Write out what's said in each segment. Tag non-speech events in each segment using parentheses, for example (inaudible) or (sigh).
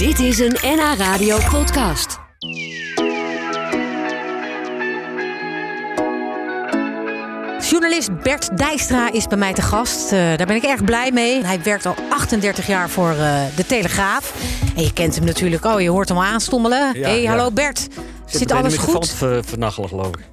Dit is een NH Radio podcast. Journalist Bert Dijkstra is bij mij te gast. Uh, daar ben ik erg blij mee. Hij werkt al 38 jaar voor uh, De Telegraaf. En je kent hem natuurlijk. Oh, je hoort hem al aanstommelen. Ja, hey, ja. hallo Bert. Zit, alles goed? Ver, vernachelen, geloof ik.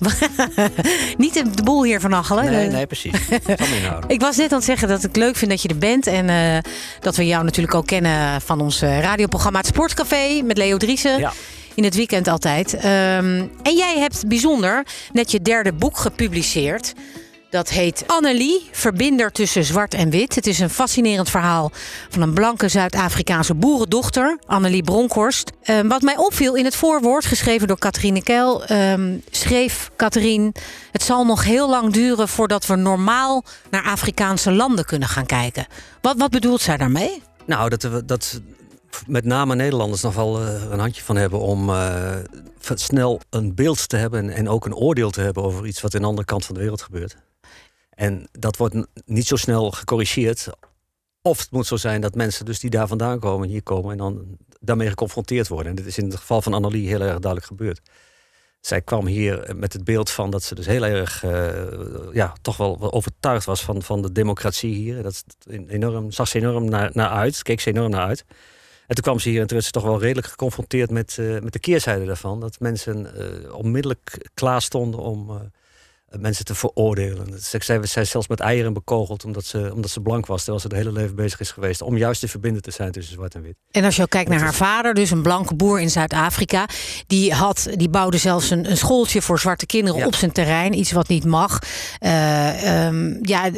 (laughs) Niet de, boel hier vernachelen. Nee, Eh, nee, precies. (laughs) Ik was net aan het zeggen dat ik leuk vind dat je er bent. En eh, dat we jou natuurlijk ook kennen van ons eh, radioprogramma Het Sportcafé met Leo Driessen. Ja. In het weekend altijd. Ehm, en jij hebt bijzonder net je derde boek gepubliceerd. Dat heet Annelie, verbinder tussen zwart en wit. Het is een fascinerend verhaal van een blanke Zuid-Afrikaanse boerendochter, Annelie Bronkhorst. Ehm, wat mij opviel in het voorwoord, geschreven door Catherine Keil, ehm, schreef Catherine... het zal nog heel lang duren voordat we normaal naar Afrikaanse landen kunnen gaan kijken. Wat, wat bedoelt zij daarmee? Nou, dat, dat met name Nederlanders nog wel eh, een handje van hebben om eh, snel een beeld te hebben en, en ook een oordeel te hebben over iets wat in de andere kant van de wereld gebeurt. En dat wordt niet zo snel gecorrigeerd. Of het moet zo zijn dat mensen dus die daar vandaan komen, hier komen en dan daarmee geconfronteerd worden. En dit is in het geval van Annelie heel erg duidelijk gebeurd. Zij kwam hier met het beeld van dat ze dus heel erg, eh, ja, toch wel overtuigd was van, van de democratie hier. Dat enorm, zag ze enorm naar, naar uit, keek ze enorm naar uit. En toen kwam ze hier en toen werd ze toch wel redelijk geconfronteerd met, eh, met de keerzijde daarvan. Dat mensen eh, onmiddellijk klaar stonden om mensen te veroordelen. Dat Zij, zij, zij is zelfs met eieren bekogeld omdat ze, omdat ze blank was. Terwijl ze het hele leven bezig is geweest om juist te verbinden te zijn tussen zwart en wit. En als je ook kijkt naar haar vader, dus een blanke boer in Zuid-Afrika, die, had, die bouwde zelfs een, een schooltje voor zwarte kinderen Ja. op zijn terrein, iets wat niet mag. Eh, ehm, ja,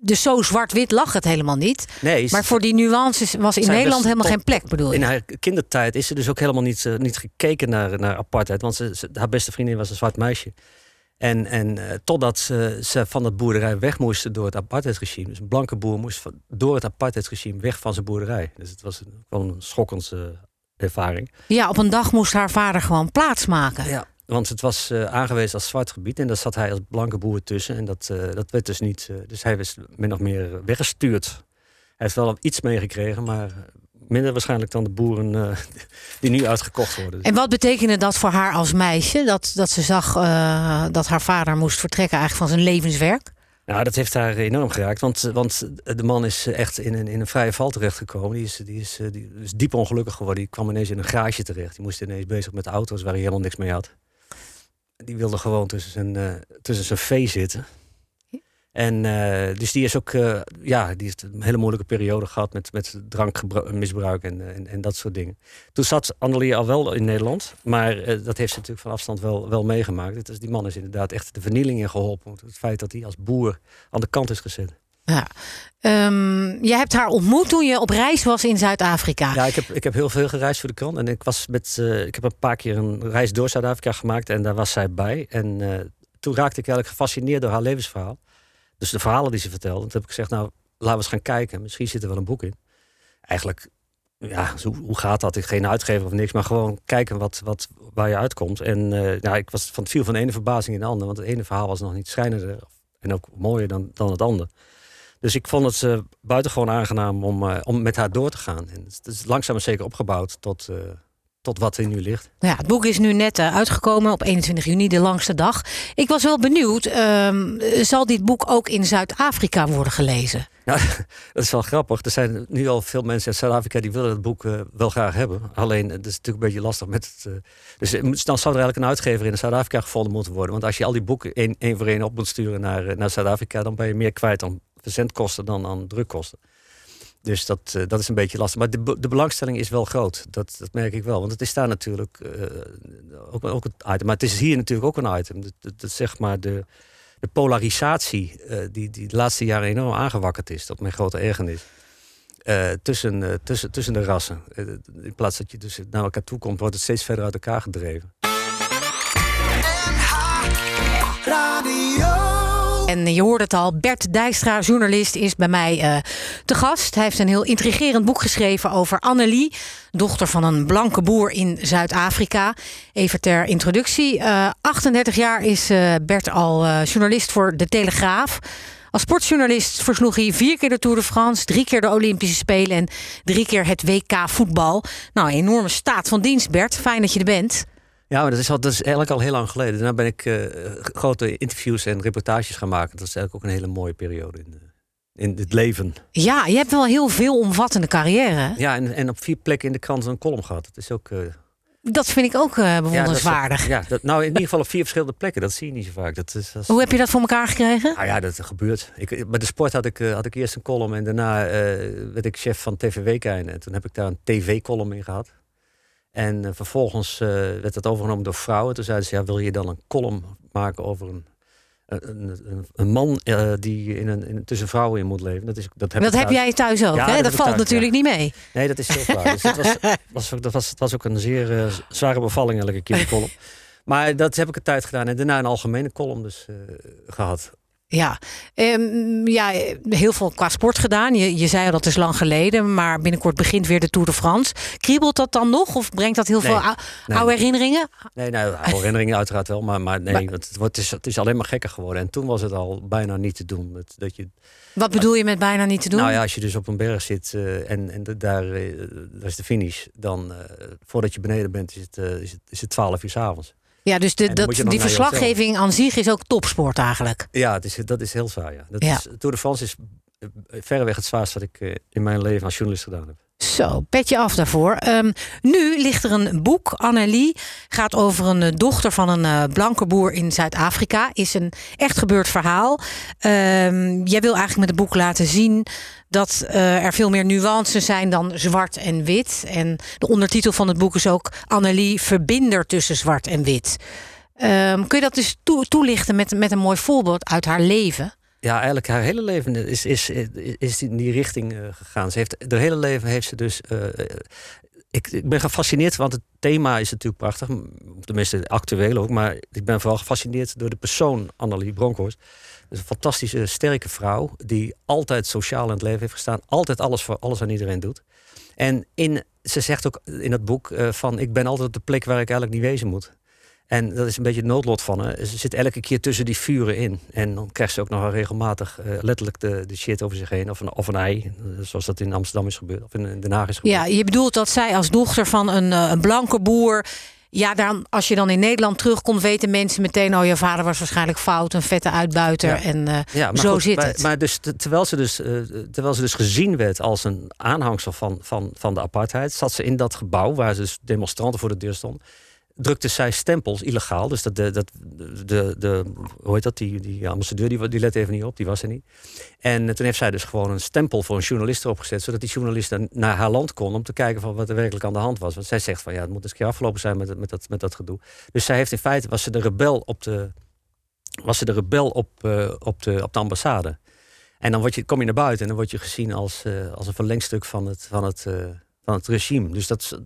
dus zo zwart-wit lag het helemaal niet. Nee, Maar voor die nuances was in Zijn Nederland helemaal geen plek, bedoel je? In haar kindertijd is ze dus ook helemaal niet, eh, niet gekeken naar, naar apartheid. Want ze, ze- haar beste vriendin was een zwart meisje. En, en eh, totdat ze, ze van dat boerderij weg moesten door het apartheidsregime. Dus een blanke boer moest van- door het apartheidsregime weg van zijn boerderij. Dus het was een, gewoon een schokkende eh, ervaring. Ja, op een dag moest haar vader gewoon plaatsmaken. Ja. Want het was eh, aangewezen als zwart gebied. En daar zat hij als blanke boer tussen. En dat, dat werd dus niet. dus hij was min of meer weggestuurd. Hij heeft wel iets meegekregen, maar minder waarschijnlijk dan de boeren eh, (laughs) die nu uitgekocht worden. En wat betekende dat voor haar als meisje? Dat, dat ze zag eh, dat haar vader moest vertrekken eigenlijk van zijn levenswerk? Nou, dat heeft haar enorm geraakt. Want, want de man is echt in een, in een vrije val terechtgekomen. Die is, die, is, eh, die is diep ongelukkig geworden. Die kwam ineens in een garage terecht. Die moest ineens bezig met auto's waar hij helemaal niks mee had. Die wilde gewoon tussen zijn, eh, tussen zijn vee zitten. En eh, dus die is ook, eh, ja, die heeft een hele moeilijke periode gehad met, met drankmisbruik en, en, en dat soort dingen. Toen zat Annelie al wel in Nederland, maar eh, dat heeft ze natuurlijk van afstand wel, wel meegemaakt. Het is, die man is inderdaad echt de vernieling in geholpen. Het feit dat hij als boer aan de kant is gezet. Ja. Ehm, jij hebt haar ontmoet toen je op reis was in Zuid-Afrika. Ja, ik heb, ik heb heel veel gereisd voor de krant. En ik, was met, ik heb een paar keer een reis door Zuid-Afrika gemaakt. En daar was zij bij. En toen raakte ik eigenlijk gefascineerd door haar levensverhaal. Dus de verhalen die ze vertelde. En toen heb ik gezegd, nou, laten we eens gaan kijken. Misschien zit er wel een boek in. Eigenlijk, ja, zo, hoe gaat dat? Ik geen uitgever of niks. Maar gewoon kijken wat, wat, waar je uitkomt. En eh, nou, ik was van het viel van de ene verbazing in de andere. Want het ene verhaal was nog niet schrijnender. En ook mooier dan, dan het andere. Dus ik vond het uh, buitengewoon aangenaam om, uh, om met haar door te gaan. En het is langzaam maar zeker opgebouwd tot, uh, tot wat er nu ligt. Ja, het boek is nu net uh, uitgekomen op 21 juni, de langste dag. Ik was wel benieuwd, uh, zal dit boek ook in Zuid-Afrika worden gelezen? Ja, (laughs) dat is wel grappig. Er zijn nu al veel mensen uit Zuid-Afrika die willen het boek uh, wel graag hebben. Alleen, het is natuurlijk een beetje lastig met het. Uh, dus dan zou er eigenlijk een uitgever in Zuid-Afrika gevonden moeten worden. Want als je al die boeken één, één voor één op moet sturen naar, naar Zuid-Afrika, dan ben je meer kwijt aan verzendkosten dan aan drukkosten. Dus dat, uh, dat is een beetje lastig. Maar de, de belangstelling is wel groot. Dat, dat merk ik wel. Want het is daar natuurlijk uh, ook, ook het item. Maar het is hier natuurlijk ook een item. Dat, dat, dat zeg maar de, de polarisatie uh, die, die de laatste jaren enorm aangewakkerd is. Tot mijn grote ergernis. Tussen, tussen, tussen de rassen. in plaats dat je dus naar elkaar toe komt, wordt het steeds verder uit elkaar gedreven. En je hoort het al, Bert Dijkstra, journalist, is bij mij uh, te gast. Hij heeft een heel intrigerend boek geschreven over Annelie, dochter van een blanke boer in Zuid-Afrika. Even ter introductie. Uh, 38 jaar is uh, Bert al journalist voor De Telegraaf. Als sportjournalist versloeg hij vier keer de Tour de France, drie keer de Olympische Spelen en drie keer het WK voetbal. Nou, enorme staat van dienst, Bert. Fijn dat je er bent. Ja, maar dat is, al, dat is eigenlijk al heel lang geleden. Daarna ben ik uh, grote interviews en reportages gaan maken. Dat is eigenlijk ook een hele mooie periode in, de, in het leven. Ja, je hebt wel heel veel omvattende carrière. Ja, en, en op vier plekken in de krant een column gehad. Dat is ook... Uh, dat vind ik ook uh, bewonderenswaardig. Ja, dat, nou in ieder geval op vier verschillende plekken. Dat zie je niet zo vaak. Dat is, Hoe heb je dat voor elkaar gekregen? Nou ja, dat gebeurt. Ik, bij de sport had ik, had ik eerst een column en daarna uh, werd ik chef van TV Weekijn. En toen heb ik daar een tv-column in gehad. En uh, vervolgens uh, werd het overgenomen door vrouwen. Toen zeiden ze, ja, wil je dan een column maken over een, een, een, een man uh, die in een, in, tussen vrouwen in moet leven? Dat, is, dat heb, dat heb jij thuis ook, ja, hè? Dat, dat valt thuis, natuurlijk ja. niet mee. Nee, dat is heel waar. dus het, was, (laughs) was, dat was, het was ook een zeer zware bevalling elke keer, de column. (laughs) Maar dat heb ik een tijd gedaan. En daarna een algemene column dus gehad. Ja, um, ja, heel veel qua sport gedaan. Je, je zei al dat is lang geleden, maar binnenkort begint weer de Tour de France. Kriebelt dat dan nog of brengt dat heel nee, veel nee, oude herinneringen? Nee, nou, oude herinneringen uiteraard wel, maar, maar nee, maar, het, wordt, het, is, het is alleen maar gekker geworden. En toen was het al bijna niet te doen. Dat, dat je, Wat bedoel je met bijna niet te doen? Nou ja, als je dus op een berg zit uh, en, en daar, uh, daar is de finish, dan uh, voordat je beneden bent is het, is het, is het 12 uur s avonds. Ja, dus de, dat, die verslaggeving aan zich is ook topsport eigenlijk. Ja, het is, dat is heel zwaar. Ja. Dat ja. Is, Tour de France is eh, verreweg het zwaarste wat ik uh, in mijn leven als journalist gedaan heb. Zo, petje af daarvoor. Um, nu ligt er een boek, Annelie, gaat over een dochter van een uh, blanke boer in Zuid-Afrika. Is een echt gebeurd verhaal. Um, jij wil eigenlijk met het boek laten zien dat uh, er veel meer nuances zijn dan zwart en wit. En de ondertitel van het boek is ook Annelie, verbinder tussen zwart en wit. Um, kun je dat dus to toelichten met, met een mooi voorbeeld uit haar leven? Ja, eigenlijk haar hele leven is, is, is in die richting uh, gegaan. Ze heeft, haar hele leven heeft ze dus. Uh, ik, ik, ben gefascineerd, want het thema is natuurlijk prachtig. Tenminste, actueel ook. Maar ik ben vooral gefascineerd door de persoon Annelie Bronkhorst. Een fantastische, sterke vrouw. Die altijd sociaal in het leven heeft gestaan. Altijd alles voor alles aan iedereen doet. En in, ze zegt ook in het boek van... ik ben altijd op de plek waar ik eigenlijk niet wezen moet. En dat is een beetje het noodlot van haar. Ze zit elke keer tussen die vuren in. En dan krijgt ze ook nog regelmatig uh, letterlijk de, de shit over zich heen. Of een, of een ei, zoals dat in Amsterdam is gebeurd. Of in Den Haag is gebeurd. Ja, je bedoelt dat zij als dochter van een, uh, een blanke boer... Ja, dan, als je dan in Nederland terugkomt, weten mensen meteen... oh, je vader was waarschijnlijk fout, een vette uitbuiter. Ja. En uh, ja, maar zo goed, zit maar, het. Maar dus, terwijl, ze dus, uh, terwijl ze dus gezien werd als een aanhangsel van, van, van de apartheid... zat ze in dat gebouw waar ze dus demonstranten voor de deur stonden drukte zij stempels illegaal. Dus dat de, dat, de, de, hoe heet dat, die, die ambassadeur die, die let even niet op, die was er niet. En toen heeft zij dus gewoon een stempel voor een journalist erop gezet, zodat die journalist naar haar land kon om te kijken van wat er werkelijk aan de hand was. Want zij zegt van ja, het moet eens een keer afgelopen zijn met, met, dat, met dat gedoe. Dus zij heeft in feite, was ze de rebel op de, was ze de rebel op, uh, op, de, op de ambassade. En dan word je, kom je naar buiten en dan word je gezien als, uh, als een verlengstuk van het, van, het, uh, van het regime. Dus dat,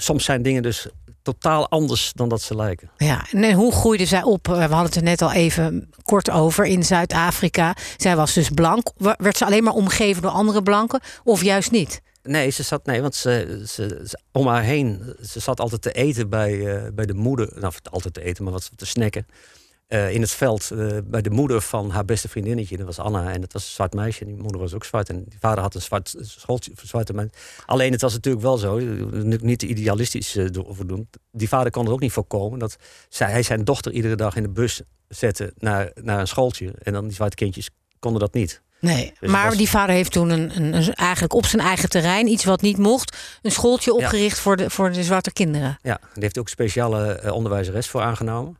soms zijn dingen dus totaal anders dan dat ze lijken. Ja, en hoe groeide zij op? We hadden het er net al even kort over in Zuid-Afrika. Zij was dus blank. Werd ze alleen maar omgeven door andere blanken of juist niet? Nee, ze zat, nee, want ze, ze, ze om haar heen, ze zat altijd te eten bij, uh, bij de moeder. Nou, altijd te eten, maar wat te snacken. Uh, in het veld uh, bij de moeder van haar beste vriendinnetje. Dat was Anna en dat was een zwart meisje. Die moeder was ook zwart en die vader had een zwart schooltje, zwarte man. Alleen het was natuurlijk wel zo, niet idealistisch uh. Die vader kon het ook niet voorkomen dat zij, hij zijn dochter iedere dag in de bus zette naar, naar een schooltje. En dan die zwarte kindjes konden dat niet. Nee, dus maar was... die vader heeft toen een, een, een, eigenlijk op zijn eigen terrein, iets wat niet mocht, een schooltje opgericht ja. voor, de, voor de zwarte kinderen. Ja, daar heeft ook speciale onderwijzeres voor aangenomen.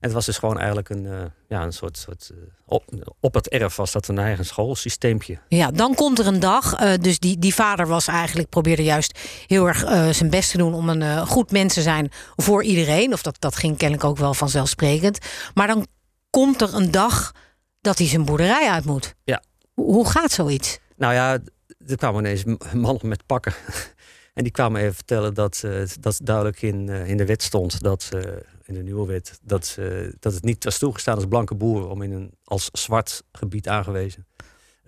En het was dus gewoon eigenlijk een, uh, ja, een soort, soort uh, op, op het erf was dat een eigen schoolsysteempje. Ja, dan komt er een dag. Uh, dus die, die vader was eigenlijk, probeerde juist heel erg zijn best te doen om een goed mens te zijn voor iedereen. Of dat, dat ging kennelijk ook wel vanzelfsprekend. Maar dan komt er een dag dat hij zijn boerderij uit moet. Ja. Hoe, hoe gaat zoiets? Nou ja, er kwamen ineens mannen met pakken. En die kwamen even vertellen dat, dat duidelijk in, in de wet stond dat in de nieuwe wet dat, dat het niet was toegestaan als blanke boer om in een als zwart gebied aangewezen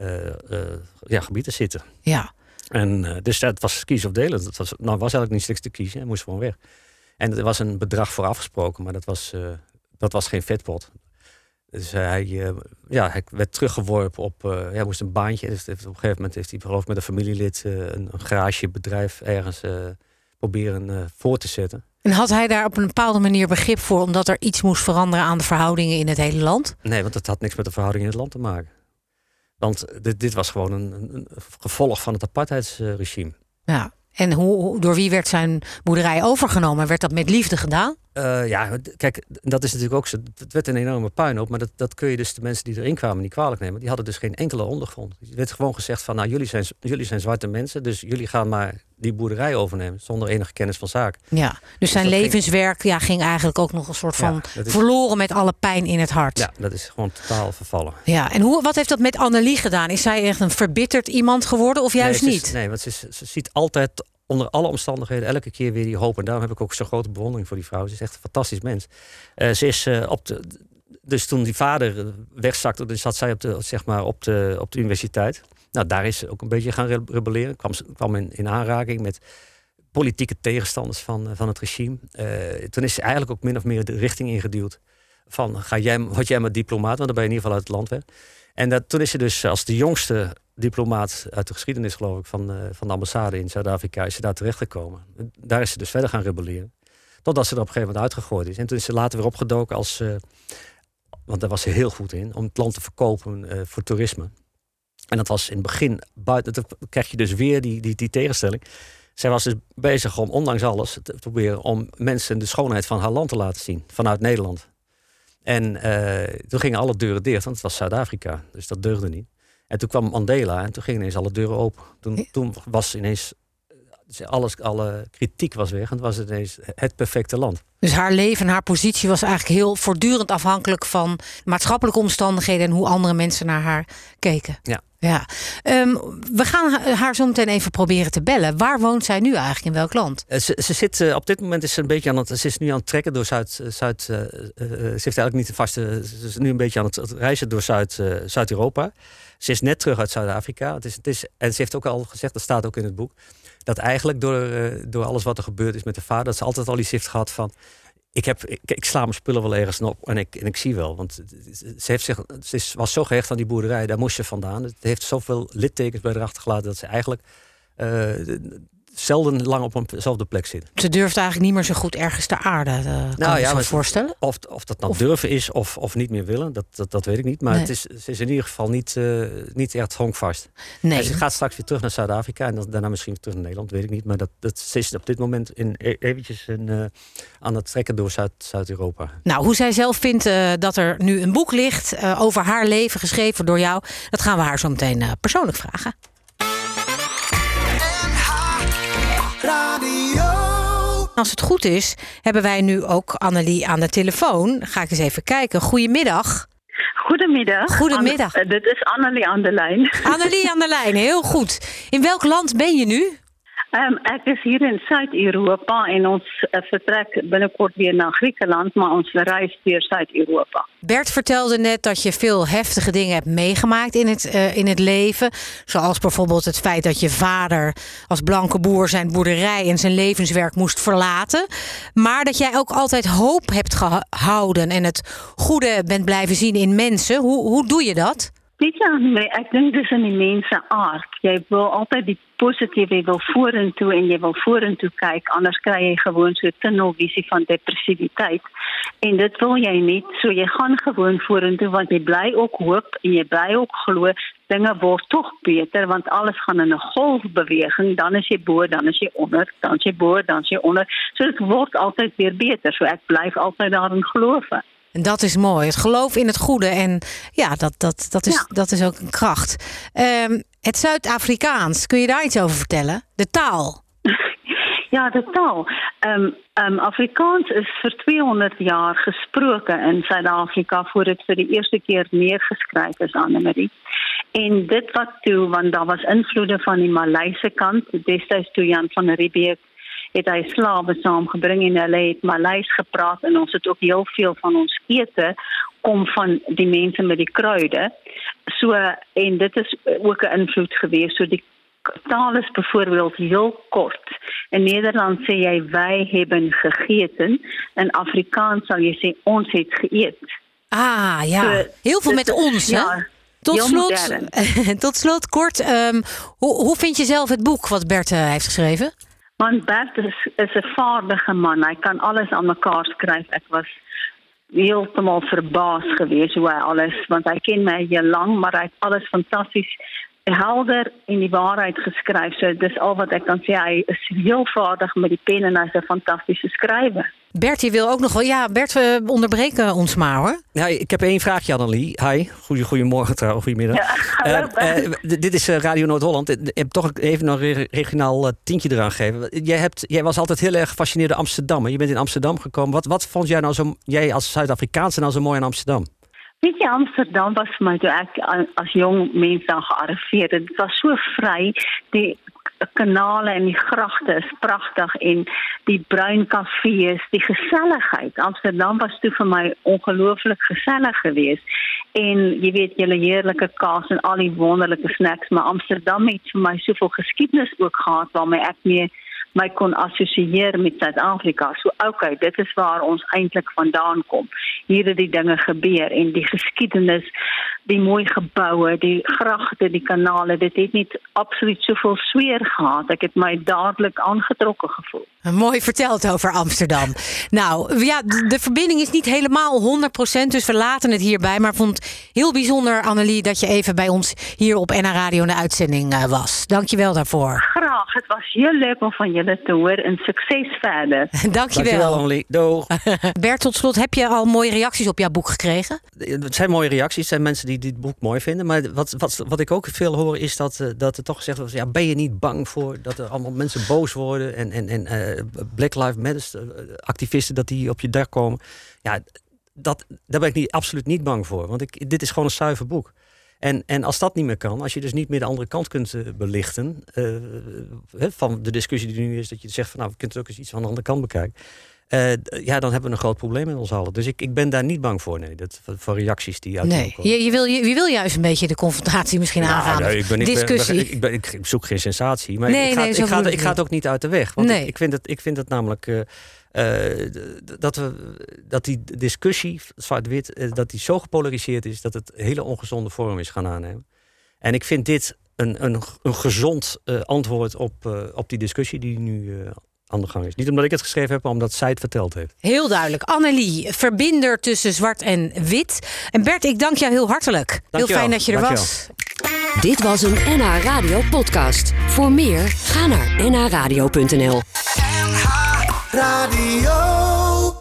uh, uh, ja, gebied te zitten. Ja. En dus dat was kiezen of delen. Dat was, nou, was eigenlijk niet slechts te kiezen. Hij moest gewoon weg. En er was een bedrag voor afgesproken, maar dat was, dat was geen vetpot. Dus hij, ja, hij werd teruggeworpen op. hij moest een baantje. Dus op een gegeven moment heeft hij, geloof ik, met een familielid een, een garagebedrijf ergens proberen voor te zetten. En had hij daar op een bepaalde manier begrip voor, omdat er iets moest veranderen aan de verhoudingen in het hele land? Nee, want dat had niks met de verhoudingen in het land te maken. Want dit, dit was gewoon een, een gevolg van het apartheidsregime. Ja, en hoe, door wie werd zijn boerderij overgenomen? Werd dat met liefde gedaan? Uh, ja, kijk, dat is natuurlijk ook zo. Het werd een enorme puinhoop, maar dat, dat kun je dus de mensen die erin kwamen niet kwalijk nemen. Die hadden dus geen enkele ondergrond. Er werd gewoon gezegd van, nou, jullie zijn, jullie zijn zwarte mensen, dus jullie gaan maar die boerderij overnemen zonder enige kennis van zaak. Ja, dus, dus zijn levenswerk ging... ja, ging eigenlijk ook nog een soort van verloren met alle pijn in het hart. Ja, dat is gewoon totaal vervallen. Ja, en hoe, wat heeft dat met Annelie gedaan? Is zij echt een verbitterd iemand geworden of juist nee, niet? nee, want ze, ze ziet altijd onder alle omstandigheden elke keer weer die hoop. En daarom heb ik ook zo'n grote bewondering voor die vrouw. Ze is echt een fantastisch mens. Uh, ze is uh, op de. Dus toen die vader wegzakte, dan zat zij op de, zeg maar, op de, op de universiteit. Nou, daar is ze ook een beetje gaan rebelleren. Kwam, kwam in, in aanraking met politieke tegenstanders van, van het regime. Toen is ze eigenlijk ook min of meer de richting ingeduwd. Van, ga jij, word jij maar diplomaat, want dan ben je in ieder geval uit het land weg. En dat, toen is ze dus als de jongste diplomaat uit de geschiedenis, geloof ik, van, uh, van de ambassade in Zuid-Afrika, is ze daar terechtgekomen. Daar is ze dus verder gaan rebelleren. Totdat ze er op een gegeven moment uitgegooid is. En toen is ze later weer opgedoken als. Uh, want daar was ze heel goed in, om het land te verkopen uh, voor toerisme. En dat was in het begin buiten. Dan krijg je dus weer die, die, die tegenstelling. Zij was dus bezig om, ondanks alles, te proberen om mensen de schoonheid van haar land te laten zien vanuit Nederland. En toen gingen alle deuren dicht, want het was Zuid-Afrika, dus dat deugde niet. En toen kwam Mandela en toen gingen ineens alle deuren open. Toen, toen was ineens dus alles, alle kritiek was weg en het was ineens het perfecte land. Dus haar leven en haar positie was eigenlijk heel voortdurend afhankelijk van maatschappelijke omstandigheden en hoe andere mensen naar haar keken. Ja. Ja, um, we gaan haar zo meteen even proberen te bellen. Waar woont zij nu eigenlijk? In welk land? Uh, ze, ze, zit uh, op dit moment is ze een beetje aan het. Ze is nu aan het trekken door Zuid. Uh, Zuid ze heeft eigenlijk niet een vaste. Ze is nu een beetje aan het, reizen door Zuid, Zuid-Europa. Ze is net terug uit Zuid-Afrika. Het is, het is, en ze heeft ook al gezegd, dat staat ook in het boek. Dat eigenlijk door, door alles wat er gebeurd is met de vader, dat ze altijd al iets heeft gehad van ik, heb, ik, sla mijn spullen wel ergens op en ik, en ik zie wel. Want ze, heeft zich, ze is, was zo gehecht aan die boerderij, daar moest je vandaan. Het heeft zoveel littekens bij haar achtergelaten dat ze eigenlijk uh, zelden lang op eenzelfde plek zit. Ze durft eigenlijk niet meer zo goed ergens te aarden. Uh, kan nou, ja, me voorstellen. Of, of dat nou durven is of, of niet meer willen, dat, dat, dat weet ik niet. Maar het is, ze is in ieder geval niet, uh, niet echt honkvast. Nee. En ze gaat straks weer terug naar Zuid-Afrika en dan, daarna misschien terug naar Nederland, weet ik niet. Maar dat, dat, ze is op dit moment in, e-, eventjes uh, aan het trekken door Zuid-Europa. nou, hoe zij zelf vindt uh, dat er nu een boek ligt over haar leven, geschreven door jou, dat gaan we haar zo meteen persoonlijk vragen. Als het goed is, hebben wij nu ook Annelie aan de telefoon. Ga ik eens even kijken. Goedemiddag. Goedemiddag. Goedemiddag. Anne, dit is Annelie aan de lijn. Annelie aan de lijn, heel goed. In welk land ben je nu? Um, ek is hier in Suid-Europa en ons uh, vertrek binnekort weer naar Griekenland, maar ons reis weer Zuid-Europa. Bert vertelde net dat je veel heftige dingen hebt meegemaakt in het, uh, in het leven. Zoals bijvoorbeeld het feit dat je vader als blanke boer zijn boerderij en zijn levenswerk moest verlaten. Maar dat jij ook altijd hoop hebt gehouden en het goede bent blijven zien in mensen. Hoe, hoe doe je dat? Weet jy, nee, ek dink dis in die mense aard. Jy wil altyd die positiewe wil vorentoe en jy wil vorentoe kyk, anders kry jy gewoon so tunnelvisie van depressiwiteit. En dit wil jy nie, so jy gaan gewoon vorentoe want jy bly ook hoop en jy bly ook glo dinge word tog beter want alles gaan in 'n golfbeweging, dan is jy bo, dan is jy onder, dan is jy bo, dan is jy onder. So dit word altyd weer beter. So ek bly altyd daarin glo. En dat is mooi. Het geloof in het goede. En ja, dat, dat, dat, is, dat is ook een kracht. Um, het Zuid-Afrikaans, kun je daar iets over vertellen? De taal. (laughs) Ja, de taal. Um, um, Afrikaans is voor 200 jaar gesproken in Zuid-Afrika voordat het voor de eerste keer neergeskryf is aan de Marie. En dit wat toe, want daar was invloeden van die Maleise kant, destijds toe Jan van Riebeeck het hy slawe saamgebring en hulle het Maleis gepraat en ons het ook heel veel van ons ete kom van die mense met die kruide. So en dit is ook 'n invloed gewees. So die taal is byvoorbeeld heel kort. In Nederland sê jy wy hebben gegeten en Afrikaans sal jy sê ons het geëet. Ah ja, heel veel met ons, hè? Ja, Tot slot, (laughs) tot slot kort, ehm, hoe, hoe vind je zelf het boek wat Bert eh, heeft geschreven? Want Bert is, is 'n vaardige man. Hy kan alles aan mekaar skryf. Ek was heeltemal verbaas geweest hoe alles, want hy ken my heel lank, maar hy het alles fantasties helder en die waarheid geskryf. So dis al wat ek kan sê. Hy is heel vaardig met die pen en hy's 'n fantastiese skrywer. Bert, je wil ook nog wel... Ja, Bert, we onderbreken ons maar, hoor. Ja, ik heb één vraagje, Annelie. Hi, goeie, goedemorgen trouwens, goedemiddag. (laughs) Eh, eh, d- dit is eh, Radio Noord-Holland. Ik heb toch even nog een re- regionaal tientje eraan gegeven. Jij, hebt, jij was altijd heel erg gefascineerd door Amsterdam. hè? Je bent in Amsterdam gekomen. Wat, wat vond jij nou zo, jij als Zuid-Afrikaanse nou zo mooi aan Amsterdam? Weet jy Amsterdam was vir my toe ek as jong mens daar gearriveer het. Dit was so vry. Die kanale en die gragte is pragtig en die bruin kafees, die geselligheid. Amsterdam was toe vir my ongelooflik gesellig geweest. En jy weet julle heerlike kaas en al die wonderlike snacks, maar Amsterdam het vir my soveel geskiedenis ook gehad waarmee ek mee my kon assosieer met Suid-Afrika. So okay, dit is waar ons eintlik vandaan kom. Hier het die dinge gebeur en die geskiedenis, die mooi geboue, die gragte, die kanale, dit het net absoluut soveel sweer gehad. Ek het my dadelik aangetrokke gevoel. Mooi verteld over Amsterdam. Nou, ja, de verbinding is niet helemaal 100%, dus we laten het hierbij. Maar ik vond het heel bijzonder, Annelie, dat je even bij ons hier op NH Radio in de uitzending eh, was. Dank je wel daarvoor. Graag, het was heel leuk om van julle te hoor en sukses verder. Dank (laughs) je Dankjewel, wel. Annelie. Doeg. (laughs) Bert, tot slot, heb je al mooie reacties op jouw boek gekregen? Het zijn mooie reacties. Het zijn mensen die dit boek mooi vinden. Maar wat, wat, wat ik ook veel hoor is dat, eh, dat er toch gezegd wordt... Ja, ben je niet bang voor dat er allemaal mensen boos worden... en, en, en eh, Black Lives Matter eh, activisten dat die op je dak komen? Ja, dat, daar ben ik niet, absoluut niet bang voor. Want ik, dit is gewoon een zuiver boek. En, en als dat niet meer kan, als je dus niet meer de andere kant kunt eh, belichten... eh, hè, van de discussie die nu is, dat je zegt van... nou, we kunnen het ook eens iets van de andere kant bekijken... Eh, ja, dan hebben we een groot probleem in ons allen. Dus ik, ik ben daar niet bang voor, nee. Dat, voor- reacties die uit Nee, je, je, wil, je, je wil juist een beetje de confrontatie misschien aangaan. Nou, nee, ik, ben, ik, ben- Discussie. ik, ben, ik zoek geen sensatie. Maar Nee, ik, ga, nee, ik, ga, ik ga het ook niet uit de weg. Want Nee. ik, ik, vind het, ik vind het namelijk eh, eh, dat, we, dat die discussie, zwart-wit, dat die zo gepolariseerd is dat het een hele ongezonde vorm is gaan aannemen. En ik vind dit een, een, een gezond antwoord op, op die discussie die nu aan de gang is. Niet omdat ik het geschreven heb, maar omdat zij het verteld heeft. Heel duidelijk. Annelie, verbinder tussen zwart en wit. En Bert, ik dank jou heel hartelijk. Heel Dankjewel. fijn dat je er was. Dit was een NH Radio podcast. Voor meer, ga naar nhradio.nl. Radio.